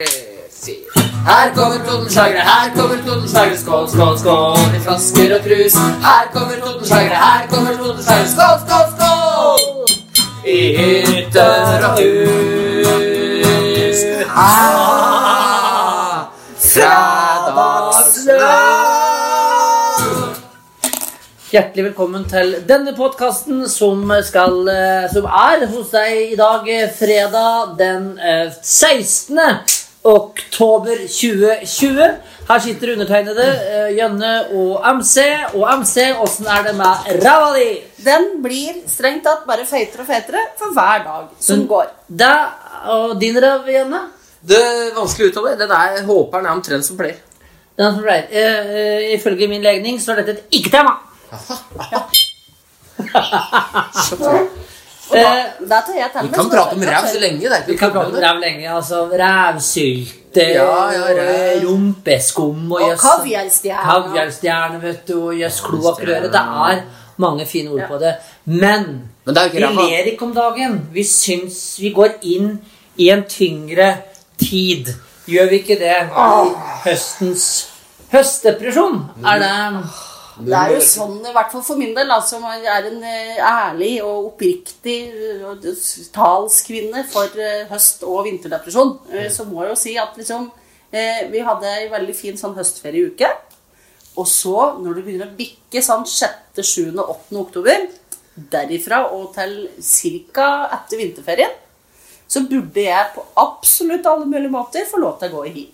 Her kommer Totenslagere, her kommer Totenslagere. Skål, skål, skål i flasker og krus. Her kommer Totenslagere, her kommer Totenslagere. Skål, skål, skål! I hytter og hus. Ah, Fredagsløp. Hjertelig velkommen til denne podkasten som, eh, som er hos deg i dag, eh, fredag den eh, 16. oktober 2020. Her sitter undertegnede eh, Jønne og MC. Og MC, åssen er det med ræva di? Den blir strengt tatt bare feitere og feitere for hver dag som Men- går. Deg og din ræv, Jønne? Det er vanskelig å uttale. Den er håperen er omtrent som pleier. Den som pleier. Uh, uh, ifølge min legning så er dette et ikke-tema. Og da, da tar jeg til Vi kan prate om det ræv så lenge. Det er Vi kan prate om ræv lenge. Altså rævsylte, Ja, ja, ræv. rumpeskum og Og jøss- kaviarstjerne. Kaviarstjerne, vet du, og jøss kloakkrøre. Det er mange fine ord på det. Men Men det vi ler ikke om dagen. Vi syns vi går inn i en tyngre tid. Gjør vi ikke det? Høstens høstdepresjon? Er det Det er jo sånn, i hvert fall for min del, som som er en eh, ærlig og oppriktig eh, talskvinne for eh, høst- og vinterdepresjon, så må jeg jo si at liksom Vi hadde ei veldig fin sånn høstferieuke. Og så, når det begynner å bikke sånn 6., 7., 8. oktober, derifra og til ca. etter vinterferien, så burde jeg på absolutt alle mulige måter få lov til å gå i hi.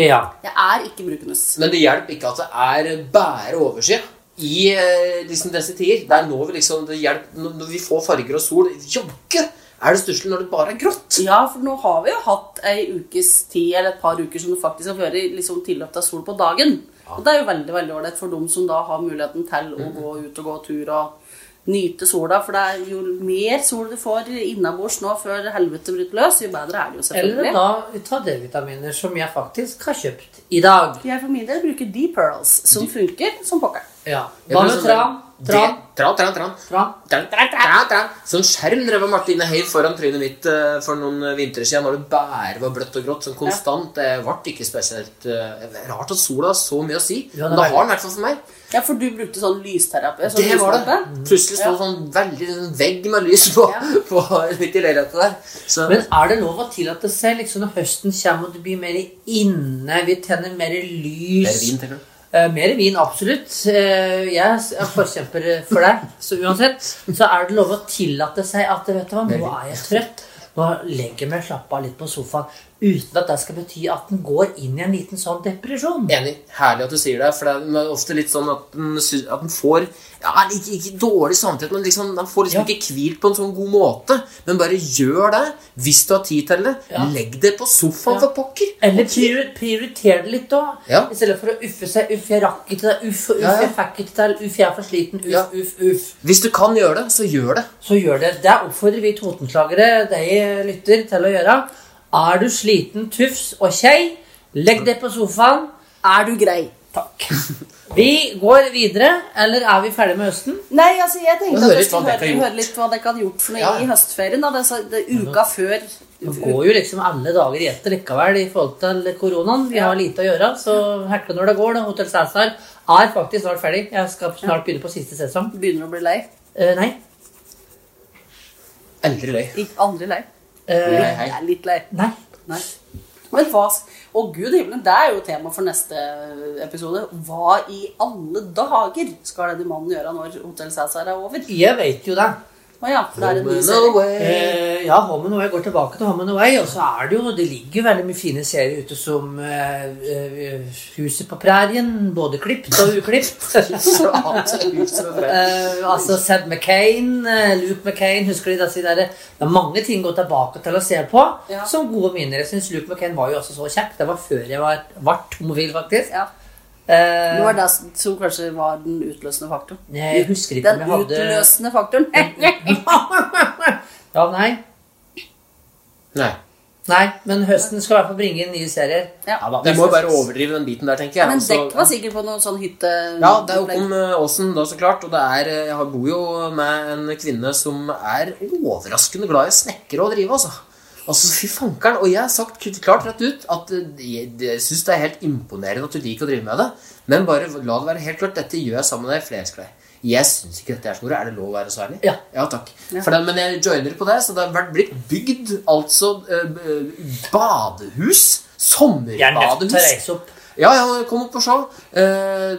Ja. Jeg er ikke brukende. Men det hjelper ikke at det er bare overskyet i eh, liksom disse tider. Det er nå vi liksom det hjelper, når vi får farger og sol. Jaggu er det stusslig når det bare er grått. Ja, for nå har vi jo hatt ei ukes tid, eller et par uker som det faktisk har vært liksom, tilløp av sol på dagen. Og det er jo veldig veldig ålreit for dem som da har muligheten til å gå ut og gå tur og nyte sola. For det er jo mer sol du får innabords nå før helvete bryter løs, jo bedre er det jo selvfølgelig. Eller da ta D-vitaminer, som jeg faktisk har kjøpt i dag. Jeg for min del bruker D-Pearls, som funker som pokker. Ja. Hva med tran? Tran? Tran, tran, tran. Tran? Tran, tran, tran. Sånn skjerm drev Martine heiv foran trynet mitt eh, for noen vintre siden når det bare var bløtt og grått. Sånn konstant. Det ble ikke spesielt eh, Rart at sola har så mye å si. Ja, det Men det har den i hvert fall for meg. Ja, for du brukte sånn lysterapi? Sånn Det var det. lyslampe. Plutselig sto Ja. det sånn veldig sånn vegg med lys på, Ja. på midt i leiligheten der. Så, Men er det lov å tillate seg liksom når høsten kommer og det blir mer inne, vi tenner mer lys Mer vin, tenker du? Eh, mer vin, absolutt. Eh, jeg er forkjemper for deg. Så uansett så er det lov å tillate seg at vet du hva, nå er jeg trøtt. Nå legger jeg meg slapper av litt på sofaen uten at det skal bety at den går inn i en liten sånn depresjon. Enig. Herlig at du sier det. For det er ofte litt sånn at den, at den får ja, ikke, ikke dårlig samvittighet, men liksom, den får liksom Ja. ikke hvilt på en sånn god måte. Men bare gjør det hvis du har tid til det. Ja. Legg det på sofaen, Ja. for pokker. Eller prior, prioriter det litt òg. Ja. I stedet for å uffe seg. Uff, jeg rakk ikke det. Uff, uff, jeg fikk ikke til. Uff, jeg er for sliten. Uff, uff, uff. Hvis du kan gjøre det, så gjør det. Så gjør det. Det oppfordrer vi totenslagere deg lytter til å gjøre. Er du sliten, tufs og kjei, legg deg på sofaen. Er du grei? Takk. Vi går videre, eller er vi ferdige med høsten? Nei, altså jeg tenkte Høre at vi skulle høre, høre litt hva dere hadde gjort for noe Ja. i høstferien. da, det, så- det, Uka før Det går jo liksom alle dager i ett likevel i forhold til koronaen. Vi har lite å gjøre, så hekle når det går. da. Hotell Cæsar er faktisk snart ferdig. Jeg skal snart begynne på siste sesong. begynner du å bli lei. Eh, nei. Aldri lei. Aldri lei. Eh, Nei, hei. Er litt lei. nei. Nei. Men hva Å, gud himmelen, det er jo tema for neste episode. Hva i alle dager skal denne mannen gjøre når Hotell Cæsar er over? Jeg vet jo det. Å ja, for det er en ny serie. Eh, ja, Home and Away går tilbake til Home and Away. Og så er det jo Det ligger jo veldig mye fine serier ute som eh, eh, Huset på prærien. Både klipt og uklipt. Eh, altså Sad McCain, eh, Luke McCain Husker de disse der, Det er mange ting å gå tilbake til å se på Ja. som gode minner. Jeg synes Luke McCain var jo også så kjekk. Det var før jeg var vart homofil, faktisk. Ja, Det var det som kanskje var den utløsende faktoren. Jeg husker ikke Den om jeg hadde utløsende faktoren. Ja, nei. Nei. Nei, men høsten skal i hvert fall bringe inn nye serier. Ja. Ja, da, vi må jo bare overdrive den biten der, tenker jeg. Men Altså, dekk var sikkert på noen sånn hytte... Ja, det er jo om eh, åsen da, så klart. Og det er, eh, jeg har- bor jo med en kvinne som er overraskende glad i å snekre og drive, altså. Altså, fy fankeren. Og jeg har sagt klart rett ut at eh, jeg, syns det er helt imponerende at du liker å drive med det. Men bare la det være helt klart, dette gjør jeg sammen med deg i flere. Jeg syns ikke dette er så moro. Er det lov å være så ærlig? Ja. takk. For det, men jeg joiner på det, så det har blitt bygd altså badehus. Sommerbadehus. Jeg er nødt til å reise opp. Ja, ja, kom opp og se. Eh,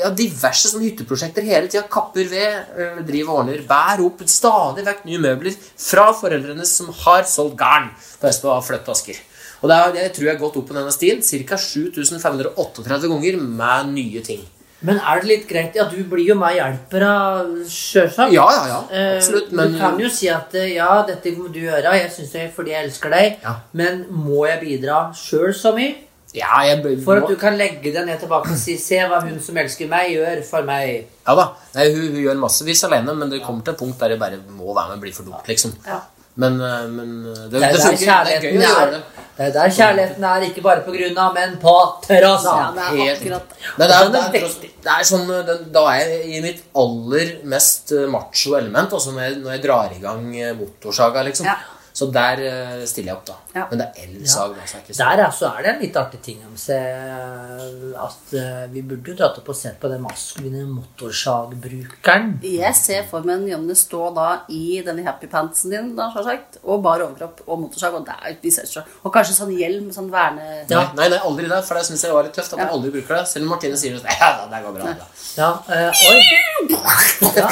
ja, diverse sånne hytteprosjekter hele tida. Kapper ved, eh, driver og ordner. Bærer opp stadig vekk nye møbler fra foreldrene som har solgt garn på Espa og flyttet Asker. Og det er, det tror jeg har gått opp på denne stien ca. 7538 ganger med nye ting. Men er det litt greit Ja, du blir jo meg hjelper av, sjølsagt. Ja, ja, ja. Eh, Absolutt. Men du kan jo si at eh, ja, dette må du gjøre, jeg synes det er fordi jeg elsker deg, Ja. men må jeg bidra sjøl så mye? Ja, jeg, For at du kan legge deg ned tilbake og si Se hva hun som elsker meg, gjør for meg. Ja da. Nei, hun, hun gjør massevis alene, men det kommer til et punkt der det bare må være med og bli for dumt, liksom. Ja. Men, eh, men eh, det, Det det, er funker. Det er gøy å er. gjøre det. Det er der kjærligheten er, ikke bare på grunn av, men på tross Ja, det er akkurat det er, det er er, det er sånn den, Da er jeg i mitt aller mest eh, macho element, altså når jeg, når jeg drar i gang eh, motorsaga, liksom. Ja. Så der eh, stiller jeg opp, da. Ja. Men det er elsag, Ja. Så er så. Der altså, er det en litt artig ting om seg at uh, vi burde jo dratt opp og sett på den maskuline motorsagbrukeren. Jeg ser for meg en Jonny stå da i denne happy pantsen din, da, sagt, og bar overkropp og motorsag, og der vi ser så. Og kanskje sånn hjelm, sånn verne... Ja. Nei, nei, aldri det, for det syns jeg var litt tøft at Ja. jeg aldri bruker det. Selv om Martine sier at ja, det går bra. Ja, uh, oi. Ja.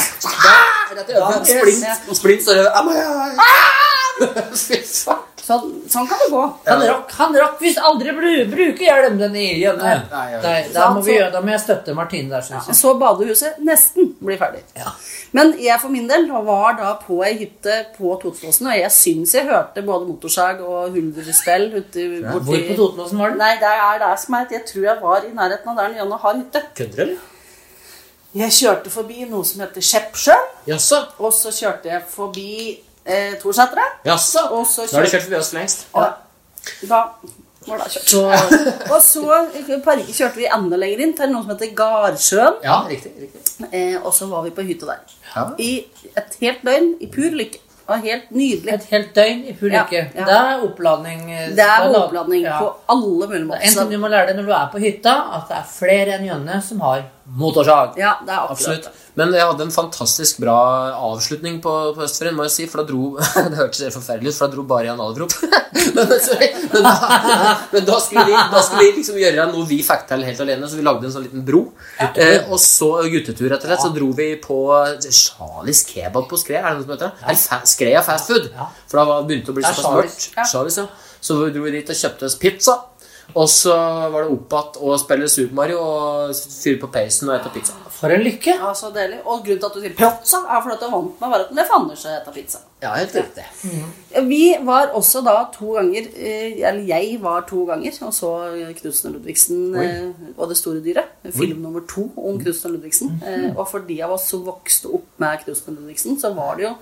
Da, da, da, splint, splint, så er det Am I- Fy faen. Sånn, sånn kan det gå. Han rakk, han rakk hvis aldri bru, bruke hjelm den i Jønne. Nei, nei. Nei, da, må vi da må jeg støtte Martine der, synes jeg. Så badehuset nesten blir ferdig. Ja. Men jeg for min del var da på ei hytte på Totenåsen, og jeg syns jeg hørte både motorsag og hulderspill ute borti Hvor på Totenåsen var den? Nei, det er der som er Jeg tror jeg var i nærheten av der Janne har hytte. Kødder du. Jeg kjørte forbi noe som heter Skjeppsjøen, Jaså? og så kjørte jeg forbi eh, Torseteret. Jaså? Da har du kjørte kjørt forbi oss for lengst. Ja. da var det kjørt. Så, Og så par- kjørte vi enda lenger inn til noe som heter Gardsjøen. Ja, riktig. riktig. Eh, og så var vi på hytta der. Ja. I et helt døgn i pur lykke. Og helt nydelig. et helt døgn i full Ja, lykke. ja. Det er oppladning. eh, Det er oppladning ja. på alle mulige måter. En ting du må lære deg når du er på hytta, at det er flere enn Jønne som har motorsag. Ja, det er Absolutt. det. Men jeg hadde en fantastisk bra avslutning på, på Østferien, må jeg si. For da dro Det hørtes helt forferdelig ut, for da dro bare Jan Alvrop. men, sorry, men, da, men da skulle vi, da skulle vi liksom gjøre noe vi fikk til helt alene, så vi lagde en sånn liten bro. Eh, og så guttetur, rett og slett. Så dro vi på Charlies kebab på Skre. er det noe som heter det? Eller fa Skrea fast food. For da var- begynte det å bli så såpass mørkt. Så vi dro vi dit og kjøpte oss pizza. Og så var det opp igjen og spille Super Mario og fyre på peisen og spise pizza. For en lykke! Ja, så deilig. Og grunnen til at du sier pizza, er fordi at du er vant med å være til Leif Anders og spiser pizza. Ja, helt riktig. Vi var også da to ganger eh, Eller jeg var to ganger og så Knutsen og Ludvigsen Oi. og Det store dyret. Film nummer to om Knutsen og Ludvigsen. Eh, Og for de av oss som vokste opp med Knutsen og Ludvigsen, så var det jo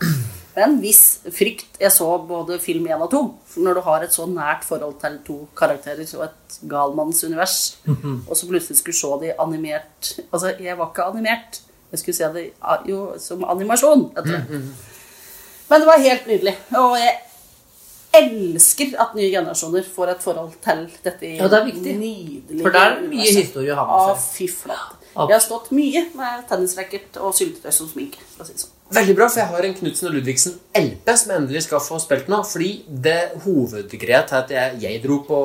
en viss frykt. Jeg så både film 1 og 2. For når du har et så nært forhold til to karakterer og et galmannsunivers, og så plutselig skulle se de animert Altså, jeg var ikke animert. Jeg skulle se det jo som animasjon. Mm -hmm. Men det var helt nydelig. Og jeg elsker at nye generasjoner får et forhold til dette Ja, det er viktig. nydelige For det er mye universet. historie å ha med seg. Å, fy flate. Jeg har stått mye med tennisracket og syltetøy som sminke. For å si det sånn. Veldig bra, for jeg har en Knutsen og Ludvigsen LP som jeg endelig skal få spilt nå. Fordi det hovedgreia til at jeg, jeg dro på,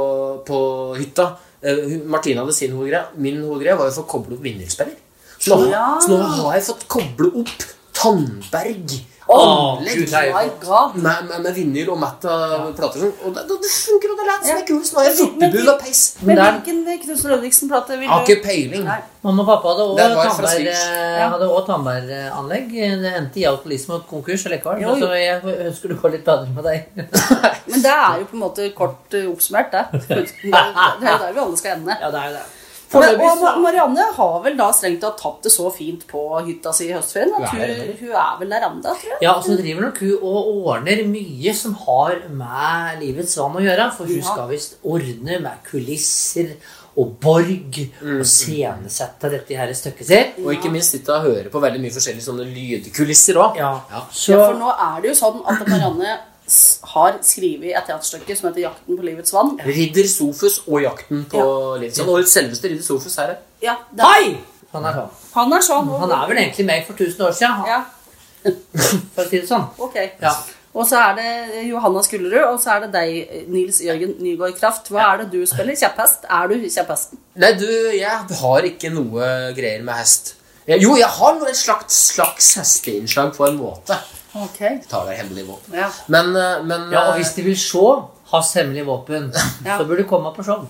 på hytta eh, Martine hadde sin hovedgreie. Min hovedgreie var jo å få koble opp vinnerspiller. Så Ja. så nå har jeg fått koble opp Tandberg anlegg nei. My God. med, med, med vinyl og matt av plater. sånn. Og det, det funker, og det er seg ja. det er nå Men- furtebud og peis. Men hvilken Knutsen Ludvigsen-plate vil du har ikke peiling. Mamma og pappa hadde òg var også fra tannbær- Switch. eh, tannbæranlegg. Det endte i alkoholisme og konkurs allikevel. Så jeg ønsker du går litt bedre med deg. Men det er jo på en måte kort eh, oppsummert, det. Det er jo der vi alle skal ende. Ja, det er jo det. Foreløpig og Marianne har vel da strengt tatt tatt det så fint på hytta si i høstferien at Hun hun, er vel der ennå, tror jeg. Ja, og så driver nok hun og ordner mye som har med livets vann å gjøre. For hun Ja. skal visst ordne med kulisser og borg Mm. og scenesette dette her stykket sitt. Og ikke minst sitte og høre på veldig mye forskjellige sånne lydkulisser òg. Ja. Ja. Så Ja, for nå er det jo sånn at Marianne har skrevet et teaterstykke som heter 'Jakten på livets vann'. Ridder Sofus og jakten på livets vann Og selveste Ridder Sofus her. Ja, det, Hei! Han er sånn. Han er sånn. Han er vel egentlig meg for 1000 år siden, Ja, for å si det sånn. ok. Ja. Og så er det Johanna Skullerud, og så er det deg, Nils Jørgen Nygaard Kraft. Hva er det du spiller? Kjepphest? Er du kjepphesten? Nei, du, jeg har ikke noe greier med hest. Jo, jeg har et slags, slags hesteinnslag på en måte. Ok. Jeg tar deg hemmelig våpen. Ja. Men, eh, men Ja, og eh, hvis de vil se hans hemmelige våpen, Ja. så bør du komme på show.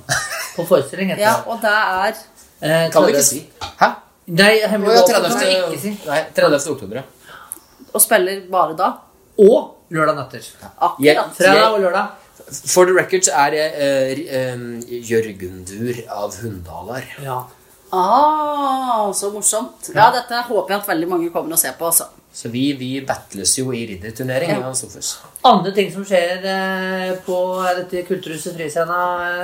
På forestilling heter ja, og det er Eh, Kan vi ikke si. Hæ? Nei, hemmelige våpen kan vi ikke si. Nei, 30. oktober, ja. Og spiller bare da. Og lørdag natter. Ja. Akkurat. Fredag og lørdag. For the records er jeg eh, eh, Jørgundur av Hundalar. Ja. Ah, så morsomt. Ja, dette håper jeg at veldig mange kommer og ser på. altså. Så vi, vi battles jo i ridderturnering. Ja. Andre ting som skjer eh, på dette Kulturhuset Friscena,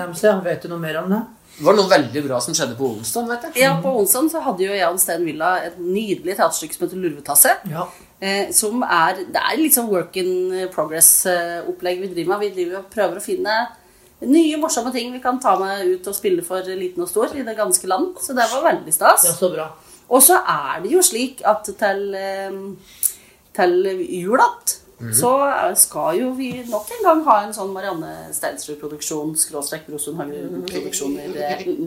eh, vet du noe mer om det? Det var noe veldig bra som skjedde på onsdag. vet jeg. Ja, På onsdag så hadde jo jeg og Sten Villa et nydelig teaterstykke som heter Lurvetasse. Ja. Eh, som er Det er litt sånn work in progress-opplegg vi driver med. Vi driver og prøver å finne nye, morsomme ting vi kan ta med ut og spille for liten og stor i det ganske land. Så det var veldig stas. ja, så bra. Og så er det jo slik at til, eh, til jul att, så skal jo vi nok en gang ha en sånn Marianne Steinsrud-produksjon, skråstrek Brosund Hagen-produksjoner.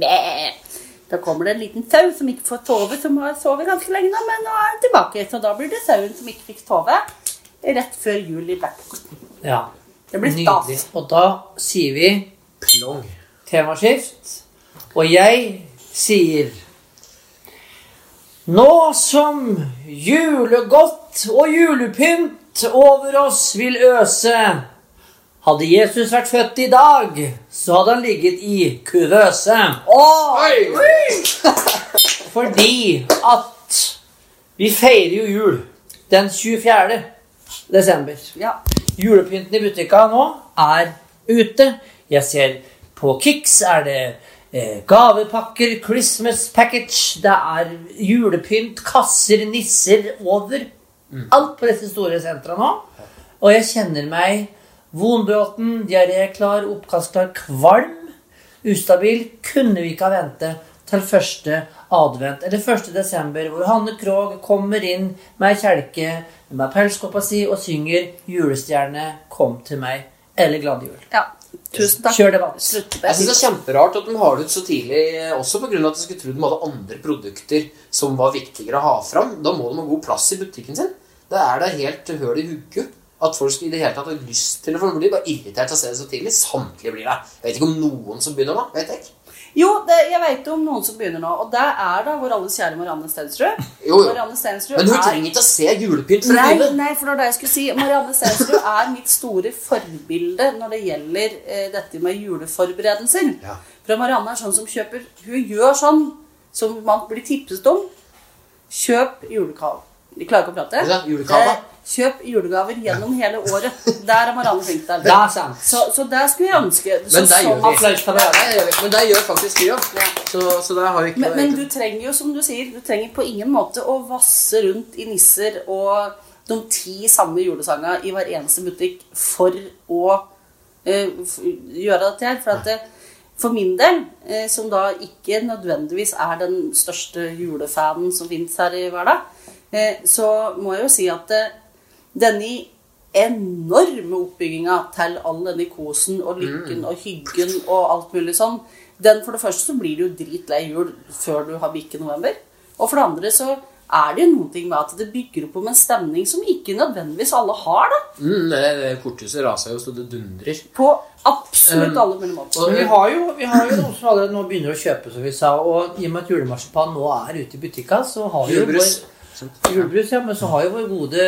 eh, Da kommer det en liten sau som ikke får sove, som har sovet ganske lenge nå, men nå er tilbake. Så da blir det sauen som ikke fikk sove, rett før jul i Blackpool. Ja. Det blir Nydelig. Og da sier vi Plong. temaskift, og jeg sier Nå som julegodt og julepynt over oss vil øse, hadde Jesus vært født i dag, så hadde han ligget i kuvøse. Fordi at vi feirer jo jul den 24. desember. Ja. Julepynten i butikka nå er ute. Jeg ser på Kix er det gavepakker, Christmas package, det er julepynt, kasser, nisser over alt på disse store sentra nå. Og jeg kjenner meg vonbråten, diaréklar, oppkastklar, kvalm, ustabil. Kunne vi ikke ha ventet til første advent eller 1. desember, hvor Hanne Krogh kommer inn med ei kjelke med pelskåpa si og synger 'Julestjerne, kom til meg' eller 'Glad jul'. ja. Tusen takk. Kjør debatt. Slutt Jeg synes det er kjemperart at de har det ut så tidlig, også av at jeg skulle tro de hadde andre produkter som var viktigere å ha fram. Da må de ha god plass i butikken sin. Da er det helt høl i hugget at folk i det hele tatt har lyst til det. For de blir bare irritert av å se det så tidlig. Samtlige blir det. Jeg vet ikke om noen som begynner nå. vet jeg ikke. Jo, det, jeg vet om noen som begynner nå, og det er da vår alles kjære Marianne Stensrud. Jo, jo. Marianne Stensrud Men hun er- trenger ikke å se julepynt for å begynne. nei, for det var det jeg skulle si. Marianne Stensrud er mitt store forbilde når det gjelder eh, dette med juleforberedelser. Ja. For Marianne er sånn som kjøper Hun gjør sånn som man blir tipset om. Kjøp julekave. De klarer ikke å prate. Ja, julekava. Eh, Kjøp julegaver gjennom hele året. Der er Marianne flink til. Det er sant. Så, så der skulle jeg ønske så, Men der gjør vi. Applaus til det gjør vi. Men det gjør faktisk vi òg. Ja. Så, så der har vi ikke Men, men du trenger jo, som du sier, du trenger på ingen måte å vasse rundt i nisser og de ti samme julesangene i hver eneste butikk for å eh, f- gjøre dette her. For, at det, for min del, eh, som da ikke nødvendigvis er den største julefanen som fins her i hverdag, eh, så må jeg jo si at eh, denne enorme oppbygginga til all denne kosen og lykken og hyggen og alt mulig sånn, den for det første så blir det jo dritlei jul før du har bikket november. Og for det andre så er det jo noen ting med at det bygger opp om en stemning som ikke nødvendigvis alle har, da. mm, det, det Korthuset raser jo så det dundrer. På absolutt Um, alle mulige måter. Um, vi har, jo, vi har jo noen som allerede nå begynner å kjøpe, som vi sa. Og i og med at julemarsipan nå er ute i butikka, så har vi jo vår Julebrus, ja, men så har jo vår gode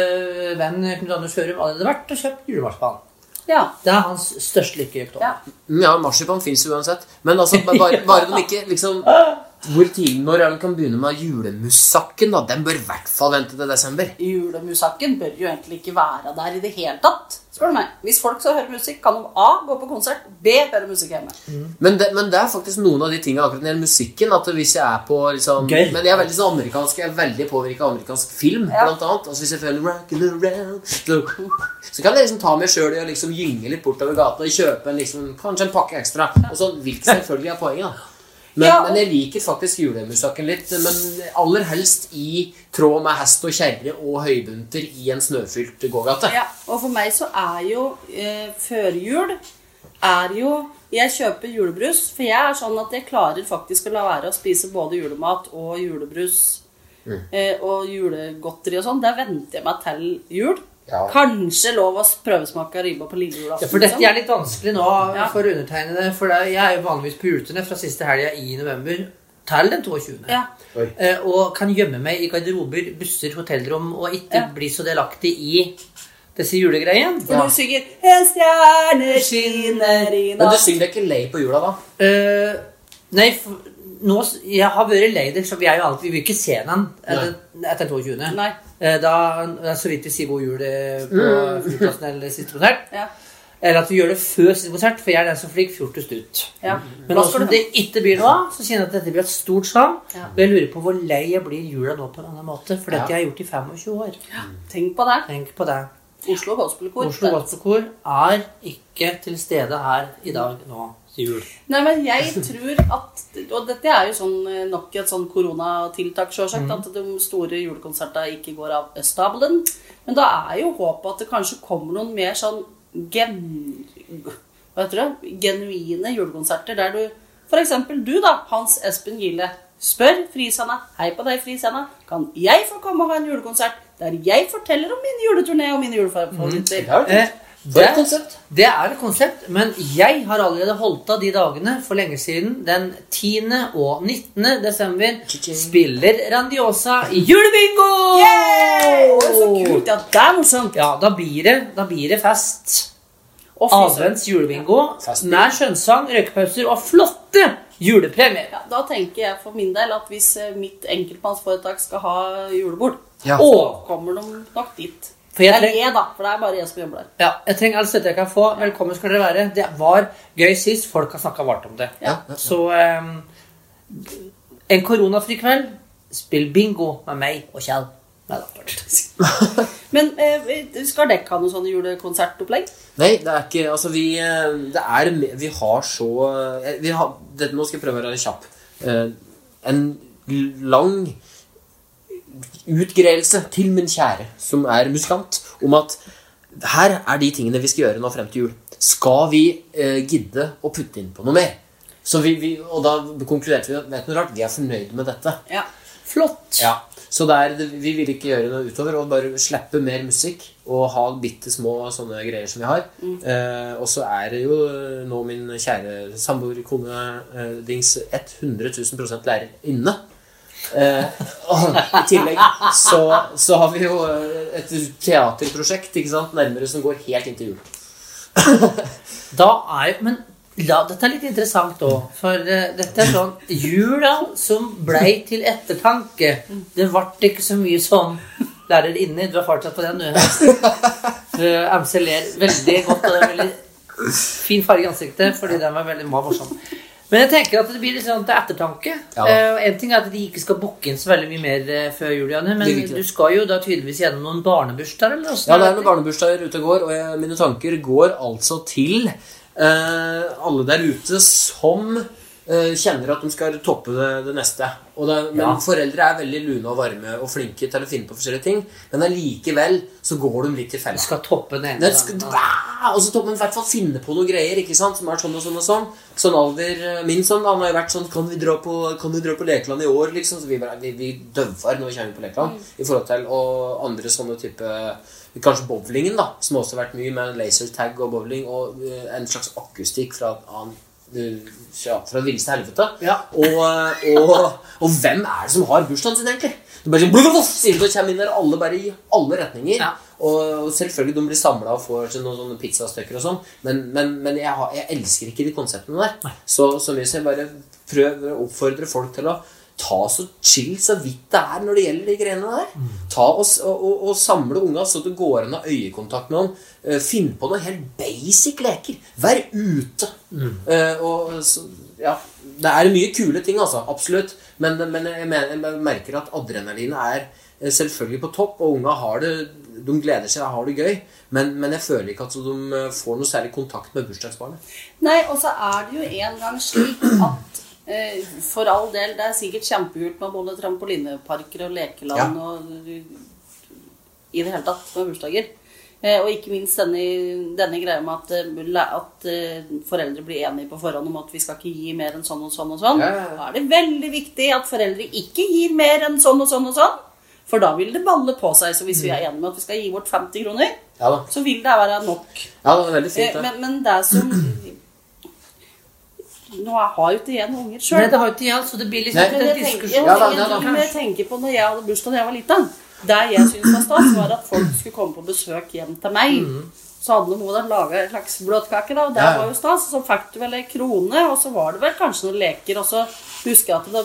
venn Knut Anders Hørum allerede vært og kjøpt julemarsipan. Ja. Det er hans største lykke i oktober. ja. Ja, marsipan fins uansett. Men altså, bare, bare de ikke liksom hvor tidlig når er det kan begynne med julemusakken? da? Den bør i hvert fall vente til desember. Julemusakken bør jo egentlig ikke være der i det hele tatt. Spør du meg. Hvis folk skal høre musikk, kan de A. gå på konsert, B. høre musikk hjemme. Men det, men det er faktisk noen av de tingene akkurat når det gjelder musikken. At hvis jeg er på liksom Gøy. Men jeg er veldig sånn amerikansk Jeg er veldig påvirka av amerikansk film, Ja. blant annet. Altså hvis jeg føler rockin' around so, Så kan jeg liksom ta meg sjøl i å liksom gynge litt bortover gata og kjøpe en liksom, kanskje en pakke ekstra. Og så hvilket selvfølgelig er poenget, da. Men, Ja. men jeg liker faktisk julemusakken litt. Men aller helst i tråd med hest og kjerre og høybunter i en snøfylt gågate. Ja, og for meg så er jo eh, førjul er jo Jeg kjøper julebrus, for jeg er sånn at jeg klarer faktisk å la være å spise både julemat og julebrus eh, og julegodteri og sånn. Der venter jeg meg til jul. Ja. Kanskje lov å prøvesmake ribba på lille julaften. Ja, for dette er litt vanskelig nå Ja. for undertegnede. For jeg er jo vanligvis på juleturné fra siste helga i november til den 22. Ja. Eh, og kan gjemme meg i garderober, busser, hotellrom og ikke Ja. bli så delaktig i disse julegreiene. For du synger 'En stjerne skinner i natt'. Men du synger deg ikke lei på jula, da? Uh, nei, for, nå, jeg har vært lei det, så vi er jo alltid Vi vil ikke se den etter, etter 22. Nei. Eh, da er så vidt vi sier god jul eh, på flyplassen eller siste konsert. Ja. Eller at vi gjør det før siste konsert, for jeg er den som flyr fjortest ut. ja. Men skal det ikke blir noe av, så kjenner jeg at dette blir et stort savn. Ja. Og jeg lurer på hvor lei jeg blir jula nå på en annen måte. For dette Ja. jeg har gjort i 25 år. Tenk på det. Tenk på det. Oslo Gospelkor. Oslo Gospelkor er ikke til stede her i dag nå jul. Nei, men jeg tror at Og dette er jo sånn, eh, nok et sånn koronatiltak, sjølsagt. At de store julekonsertene ikke går av stabelen. Men da er jo håpet at det kanskje kommer noen mer sånn gen... Hva heter det? Genuine julekonserter der du For eksempel du, da, Hans Espen Gille. Spør frisene, Hei på deg, frisene, Kan jeg få komme og ha en julekonsert der jeg forteller om min juleturné og mine julefavoritter? Ja, For et det, konsept. det er et konsept, men jeg har allerede holdt av de dagene for lenge siden. Den 10. og 19. desember spiller Randiosa i julebingo! Yay! er så kult! Ja, det er morsomt. Ja, da blir det, da blir det fest. Å. Advents julebingo Nær skjønnsang, røykepauser og flotte julepremier. Ja, da tenker jeg for min del at hvis eh, mitt enkeltmannsforetak skal ha julebord, Ja. så kommer de nok dit. For jeg Eller jeg, da, for det er bare jeg som jobber der. ja, jeg trenger all støtte jeg kan få. Velkommen skal dere være. Det var gøy sist. Folk har snakka varmt om det. Ja. Så um, en koronafri kveld, spill bingo med meg og Kjell. Nei da. Men eh, skal dere ha noe sånn julekonsertopplegg? Nei, det er ikke Altså, vi eh, Det er Vi har så eh, vi har, det, Nå skal jeg prøve å være kjapp. Eh, En lang utgreielse til min kjære, som er musikant, om at her er de tingene vi skal gjøre nå frem til jul. Skal vi eh, gidde å putte inn på noe mer? Så vi, vi, og da konkluderte vi vet du noe rart, vi er fornøyd med dette. Ja. Flott. Ja, så det er, vi vil ikke gjøre noe utover og bare slippe mer musikk og ha bitte små sånne greier som vi har. Eh, og så er det jo eh, nå min kjære samboer, kone eh, Dings 100 000 lærer inne. Eh, I tillegg så, så har vi jo eh, et teaterprosjekt ikke sant, nærmere som går helt inntil jul. Da er jo Men la, dette er litt interessant òg. For uh, dette er sånn Jula som blei til ettertanke. Det ble ikke så mye sånn lærer inni. Du er fortsatt på den, du. MC ler veldig godt. Og det er veldig fin farge i ansiktet fordi den var veldig morsom. Men jeg tenker at det blir litt sånn til ettertanke. Ja. Uh, en ting er at de ikke skal booke inn så veldig mye mer uh, før jul, men du skal jo da tydeligvis gjennom noen barnebursdager? eller Ja, det er noen barnebursdager ute og går, og jeg, mine tanker går altså til uh, alle der ute som kjenner at de skal toppe det, det neste. Og det, men Ja. foreldre er veldig lune og varme og flinke til å finne på forskjellige ting, men allikevel så går de litt til Du fella. skal toppe den ene. Og så topper de i hvert fall finne på noen greier ikke sant? som er sånn og sånn og sånn. Sånn alder eh, Min sånn, han har jo vært sånn Kan vi dra på, kan vi dra på Lekeland i år? liksom Så vi, vi, vi døver når vi kommer på Lekeland. I forhold til Og andre sånne type Kanskje bowlingen, da. Som også har vært mye med lasertag og bowling. Og eh, en slags akustikk fra et eh, ja, fra det villeste helvete. Ja. Og, eh, og, og hvem er det som har bursdagen sin, egentlig? Du bare sånn, sier det kommer inn der alle bare i alle retninger. Ja. Og selvfølgelig de blir samla og får seg noen sånne pizzastykker og sånn, men, men, men jeg, har, jeg elsker ikke de konseptene der. Så, så hvis jeg bare prøver å oppfordre folk til å ta så chill så vidt det er når det gjelder de greiene der. Ta og, og, og, samle unga så det går an å ha øyekontakt med dem. Eh, Finn på noen helt basic leker. Vær ute. Eh, og så, ja, det er mye kule ting, altså. Absolutt. Men, men jeg, mener, jeg merker at adrenalinet er eh, selvfølgelig på topp, og unga har det de gleder seg og har det gøy. Men, men jeg føler ikke at de får noe særlig kontakt med bursdagsbarnet. Nei, og så er det jo en gang slik at for all del, det er sikkert kjempekult med både trampolineparker og lekeland og i det hele tatt med bursdager. Eh, og ikke minst denne, denne greia med at, eh, at eh, foreldre blir enige på forhånd om at vi skal ikke gi mer enn sånn og sånn og sånn. Ja, ja, ja. Da er det veldig viktig at foreldre ikke gir mer enn sånn og sånn og sånn. For da vil det balle på seg. Så hvis vi er enige med at vi skal gi bort 50 kroner, Ja da. så vil det være nok. Ja, det veldig fint, ja. Men, men det som Nå har jo ikke jeg noen unger Nei, sjøl. det har jo ikke jeg, så det blir liksom Nei. en jeg diskusjon. Ja da, ja da. jeg tenker på når jeg hadde bursdag da jeg var liten. Det jeg syntes var stas, var at folk skulle komme på besøk hjem til meg. Så hadde noen da laga en slags bløtkake, da, og det Ja, ja. var jo stas. Så fikk du vel ei krone, og så var det vel kanskje noen leker. Og så husker jeg at det,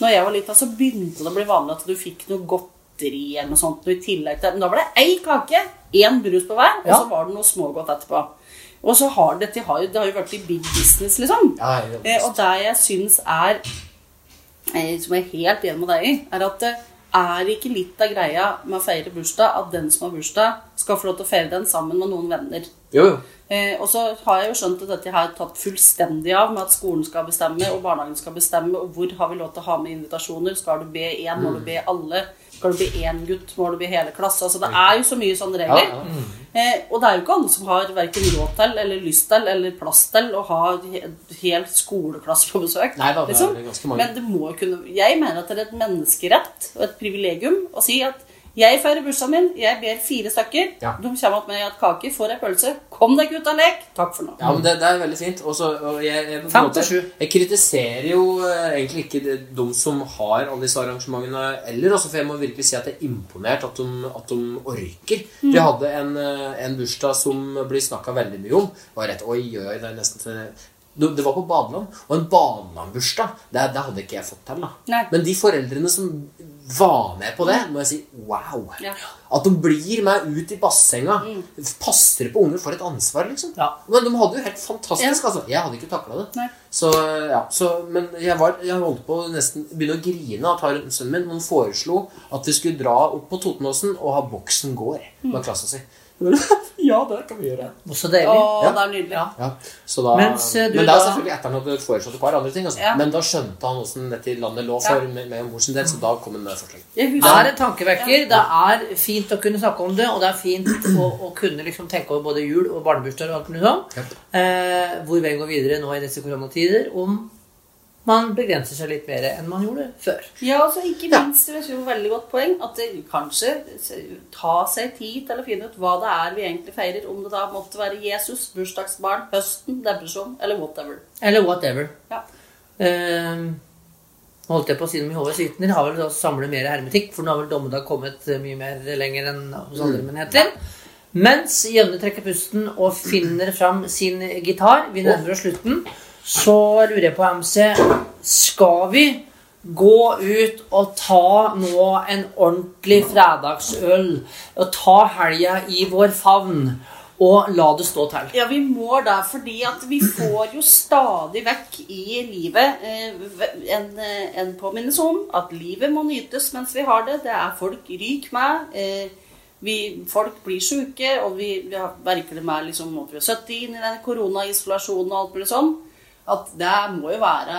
når jeg var liten, så begynte det å bli vanlig at du fikk noe godteri eller noe sånt noe i tillegg til Men da var det ei kake, én brus på hver, og så var det noe smågodt etterpå. Og så har dette har jo, det har jo vært i big business, liksom. Ja. Eh, og det jeg syns er eh, Som jeg er helt enig med deg i, er at det er ikke litt av greia med å feire bursdag at den som har bursdag, skal få lov til å feire den sammen med noen venner. Jo, jo. Eh, og så har jeg jo skjønt at dette har tatt fullstendig av med at skolen skal bestemme, og barnehagen skal bestemme, og hvor har vi lov til å ha med invitasjoner? Skal du be én, må du be alle? Skal du bli én gutt, må du bli hele klasse? Altså, det er jo så mye sånne Ja, regler. Mm. Eh, og det er jo ikke alle som har verken råd til eller lyst til eller plass til å ha hel skoleklasse på besøk. Nei da, det er det ganske mange. Men det må kunne Jeg mener at det er et menneskerett og et privilegium å si at jeg feirer bursdagen min, jeg ber fire stykker. Ja. De kommer opp med at kake, får ei pølse. Kom deg ut av lek. Takk for nå. Ja, men det, det er veldig fint. Også, og jeg, jeg, måte- jeg kritiserer jo eh, egentlig ikke de, de som har alle disse arrangementene heller. også, for jeg må virkelig si at jeg er imponert at de, at de orker. Mm. Vi hadde en, eh, en bursdag som blir snakka veldig mye om. Var rett, Oi, oi, det er nesten til det det var på badeland, og en badelandbursdag, det, det hadde ikke jeg fått til. da. Nei. Men de foreldrene som var med på det, må jeg si wow. Ja. At de blir med ut i bassenga, passer på unger, for et ansvar, liksom. Ja. Men de hadde jo helt fantastisk, altså. Jeg hadde ikke takla det. Så, ja, så, men jeg, var, jeg holdt på å nesten begynne å grine av at sønnen min han foreslo at vi skulle dra opp på Totenåsen og ha Boksen gård med klassa si. ja, det kan vi gjøre. Også deilig. Å, Ja. det er nydelig. Ja. Ja, så da, Mens, eh, du men det er da- selvfølgelig etter han hadde foreslått et par andre ting. Altså. Ja. Men da skjønte han åssen dette landet lå for med, med mor sin del, så da kom han med forslag. Det er en tankevekker. Det er fint å kunne snakke om det, og det er fint å, å kunne liksom tenke over både jul og barnebursdager og alt mulig sånn. Eh, hvor veien går videre nå i disse koronatider, om man begrenser seg litt mer enn man gjorde før. ja, altså ikke minst det er veldig godt poeng at det kanskje ta seg tid til å finne ut hva det er vi egentlig feirer. Om det da måtte være Jesus, bursdagsbarn, høsten, depresjon eller whatever. Eller whatever. Ja. Eh, holdt jeg på å si noe om Jehovas vitner, har vel samlet mer hermetikk, for nå har vel dommedag kommet eh, mye mer lenger enn hos andre menigheter. Mens Jønne trekker pusten og finner fram sin gitar, vi nærmer oss slutten, så lurer jeg på, MC, skal vi gå ut og ta nå en ordentlig fredagsøl, og ta helga i vår favn, og la det stå til? Ja, vi må da, fordi at vi får jo stadig vekk i livet eh, en, eh, en påminnelse om at livet må nytes mens vi har det. Det er folk ryk med. Eh, vi, folk blir syke, og vi, vi merker det med liksom, å prøve å inn i den koronaisolasjonen og alt mulig sånn. At det må jo være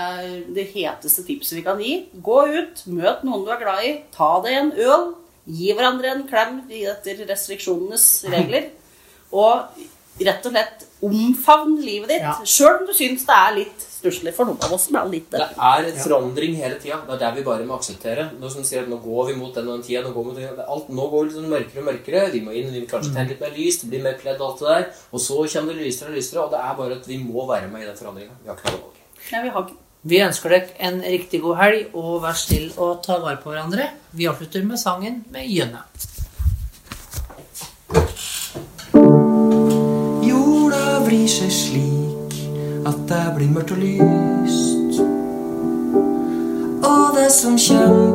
det heteste tipset vi kan gi. Gå ut, møt noen du er glad i, ta deg en øl, gi hverandre en klem etter restriksjonenes regler. Og rett og slett omfavn livet ditt, Ja. sjøl om du syns det er litt stusslig. For noen av oss som er litt Det er en forandring hele tida. Det er der vi bare må akseptere. Nå som sier at nå går vi mot den og den tida, nå går, vi mot den, alt, nå går det sånn mørkere og mørkere. Vi må inn, vi må kanskje tenne litt mer lys, det blir mer pledd og alt det der. Og så kommer det lysere og lysere, og det er bare at vi må være med i den forandringa. Vi har ikke noe valg. Nei, vi har ikke Vi ønsker dere en riktig god helg, og vær snill og ta vare på hverandre. Vi avslutter med sangen med Jønne. Jorda vrir seg slik at det blir mørkt og lyst. Og det som kjem